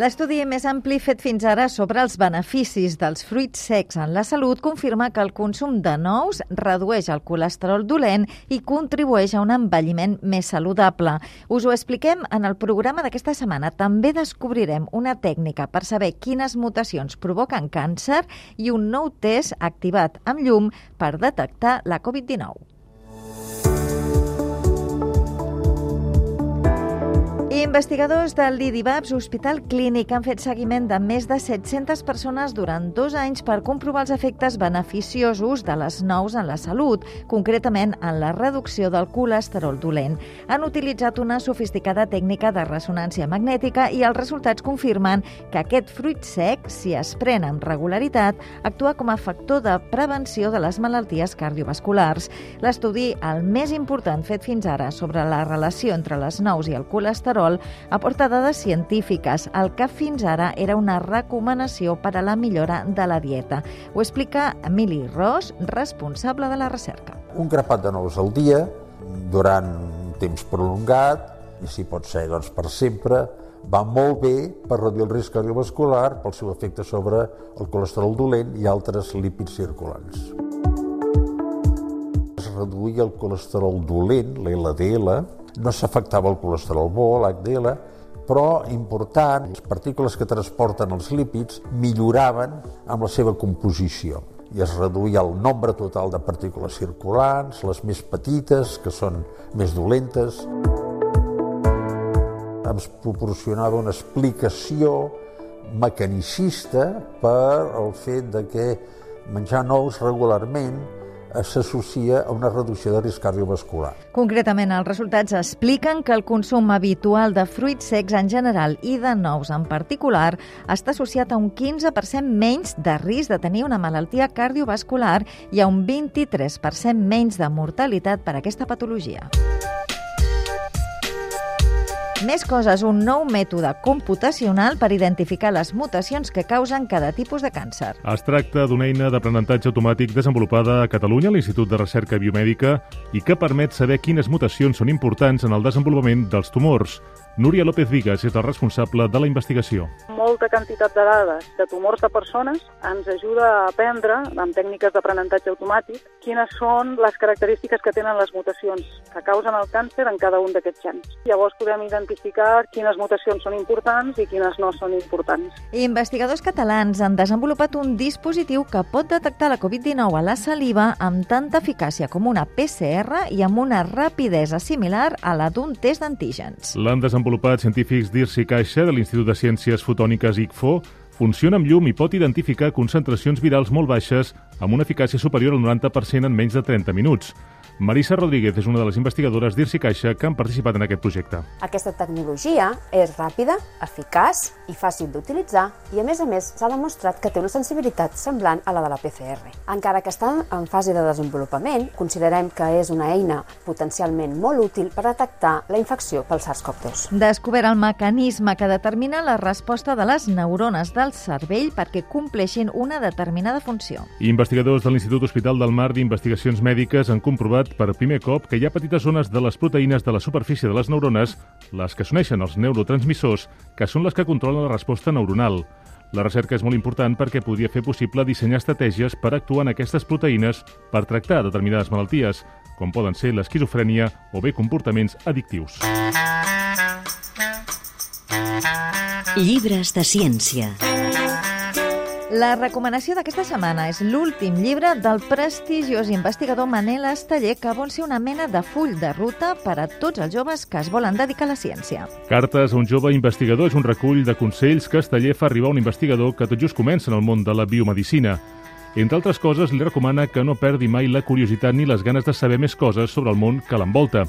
L'estudi més ampli fet fins ara sobre els beneficis dels fruits secs en la salut confirma que el consum de nous redueix el colesterol dolent i contribueix a un envelliment més saludable. Us ho expliquem en el programa d'aquesta setmana. També descobrirem una tècnica per saber quines mutacions provoquen càncer i un nou test activat amb llum per detectar la Covid-19. Investigadors del l'IDIVAPS Hospital Clínic han fet seguiment de més de 700 persones durant dos anys per comprovar els efectes beneficiosos de les nous en la salut, concretament en la reducció del colesterol dolent. Han utilitzat una sofisticada tècnica de ressonància magnètica i els resultats confirmen que aquest fruit sec, si es pren amb regularitat, actua com a factor de prevenció de les malalties cardiovasculars. L'estudi, el més important fet fins ara sobre la relació entre les nous i el colesterol, control aporta dades científiques, el que fins ara era una recomanació per a la millora de la dieta. Ho explica Emili Ros, responsable de la recerca. Un grapat de nous al dia, durant un temps prolongat, i si pot ser doncs, per sempre, va molt bé per reduir el risc cardiovascular pel seu efecte sobre el colesterol dolent i altres lípids circulants. Es reduïa el colesterol dolent, l'LDL, no s'afectava el colesterol bo, l'HDL, però important, les partícules que transporten els lípids milloraven amb la seva composició i es reduïa el nombre total de partícules circulants, les més petites, que són més dolentes. Ens proporcionava una explicació mecanicista per el fet de que menjar nous regularment s'associa a una reducció de risc cardiovascular. Concretament, els resultats expliquen que el consum habitual de fruits secs en general i de nous en particular està associat a un 15% menys de risc de tenir una malaltia cardiovascular i a un 23% menys de mortalitat per aquesta patologia. Més coses, un nou mètode computacional per identificar les mutacions que causen cada tipus de càncer. Es tracta d'una eina d'aprenentatge automàtic desenvolupada a Catalunya a l'Institut de Recerca Biomèdica i que permet saber quines mutacions són importants en el desenvolupament dels tumors. Núria López Vigas és la responsable de la investigació. Molta quantitat de dades de tumors de persones ens ajuda a aprendre, amb tècniques d'aprenentatge automàtic, quines són les característiques que tenen les mutacions que causen el càncer en cada un d'aquests gens. Llavors podem identificar quines mutacions són importants i quines no són importants. Investigadors catalans han desenvolupat un dispositiu que pot detectar la Covid-19 a la saliva amb tanta eficàcia com una PCR i amb una rapidesa similar a la d'un test d'antígens. L'han desenvolupat desenvolupat científics d'IRSI Caixa de l'Institut de Ciències Fotòniques ICFO funciona amb llum i pot identificar concentracions virals molt baixes amb una eficàcia superior al 90% en menys de 30 minuts. Marisa Rodríguez és una de les investigadores d'Irsi Caixa que han participat en aquest projecte. Aquesta tecnologia és ràpida, eficaç i fàcil d'utilitzar i, a més a més, s'ha demostrat que té una sensibilitat semblant a la de la PCR. Encara que està en fase de desenvolupament, considerem que és una eina potencialment molt útil per detectar la infecció pel SARS-CoV-2. Descobert el mecanisme que determina la resposta de les neurones del cervell perquè compleixin una determinada funció. Investigadors de l'Institut Hospital del Mar d'Investigacions Mèdiques han comprovat per primer cop que hi ha petites zones de les proteïnes de la superfície de les neurones, les que s'uneixen als neurotransmissors, que són les que controlen la resposta neuronal. La recerca és molt important perquè podria fer possible dissenyar estratègies per actuar en aquestes proteïnes per tractar determinades malalties, com poden ser l'esquizofrènia o bé comportaments addictius. Llibres de ciència. La recomanació d'aquesta setmana és l'últim llibre del prestigiós investigador Manel Esteller que vol ser una mena de full de ruta per a tots els joves que es volen dedicar a la ciència. Cartes a un jove investigador és un recull de consells que Esteller fa arribar a un investigador que tot just comença en el món de la biomedicina. Entre altres coses, li recomana que no perdi mai la curiositat ni les ganes de saber més coses sobre el món que l'envolta.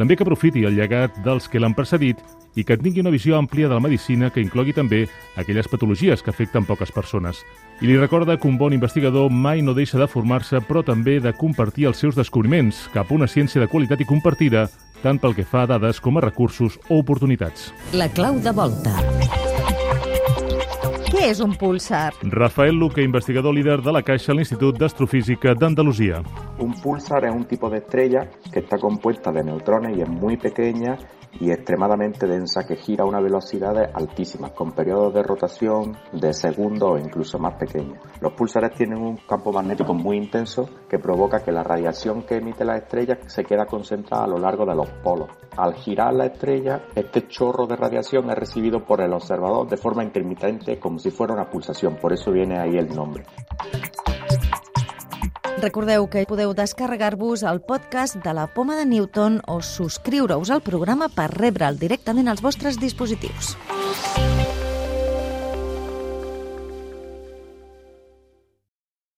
També que aprofiti el llegat dels que l'han precedit i que tingui una visió àmplia de la medicina que inclogui també aquelles patologies que afecten poques persones. I li recorda que un bon investigador mai no deixa de formar-se, però també de compartir els seus descobriments cap a una ciència de qualitat i compartida, tant pel que fa a dades com a recursos o oportunitats. La clau de volta. Què és un púlsar? Rafael Luque, investigador líder de la Caixa a l'Institut d'Astrofísica d'Andalusia. Un púlsar es un tipo de estrella que está compuesta de neutrones y es muy pequeña y extremadamente densa que gira a unas velocidades altísimas, con periodos de rotación de segundos o incluso más pequeños. Los púlsares tienen un campo magnético muy intenso que provoca que la radiación que emite la estrella se queda concentrada a lo largo de los polos. Al girar la estrella, este chorro de radiación es recibido por el observador de forma intermitente como si fuera una pulsación, por eso viene ahí el nombre. Recordeu que podeu descarregar-vos el podcast de la Poma de Newton o subscriure-us al programa per rebre'l directament als vostres dispositius.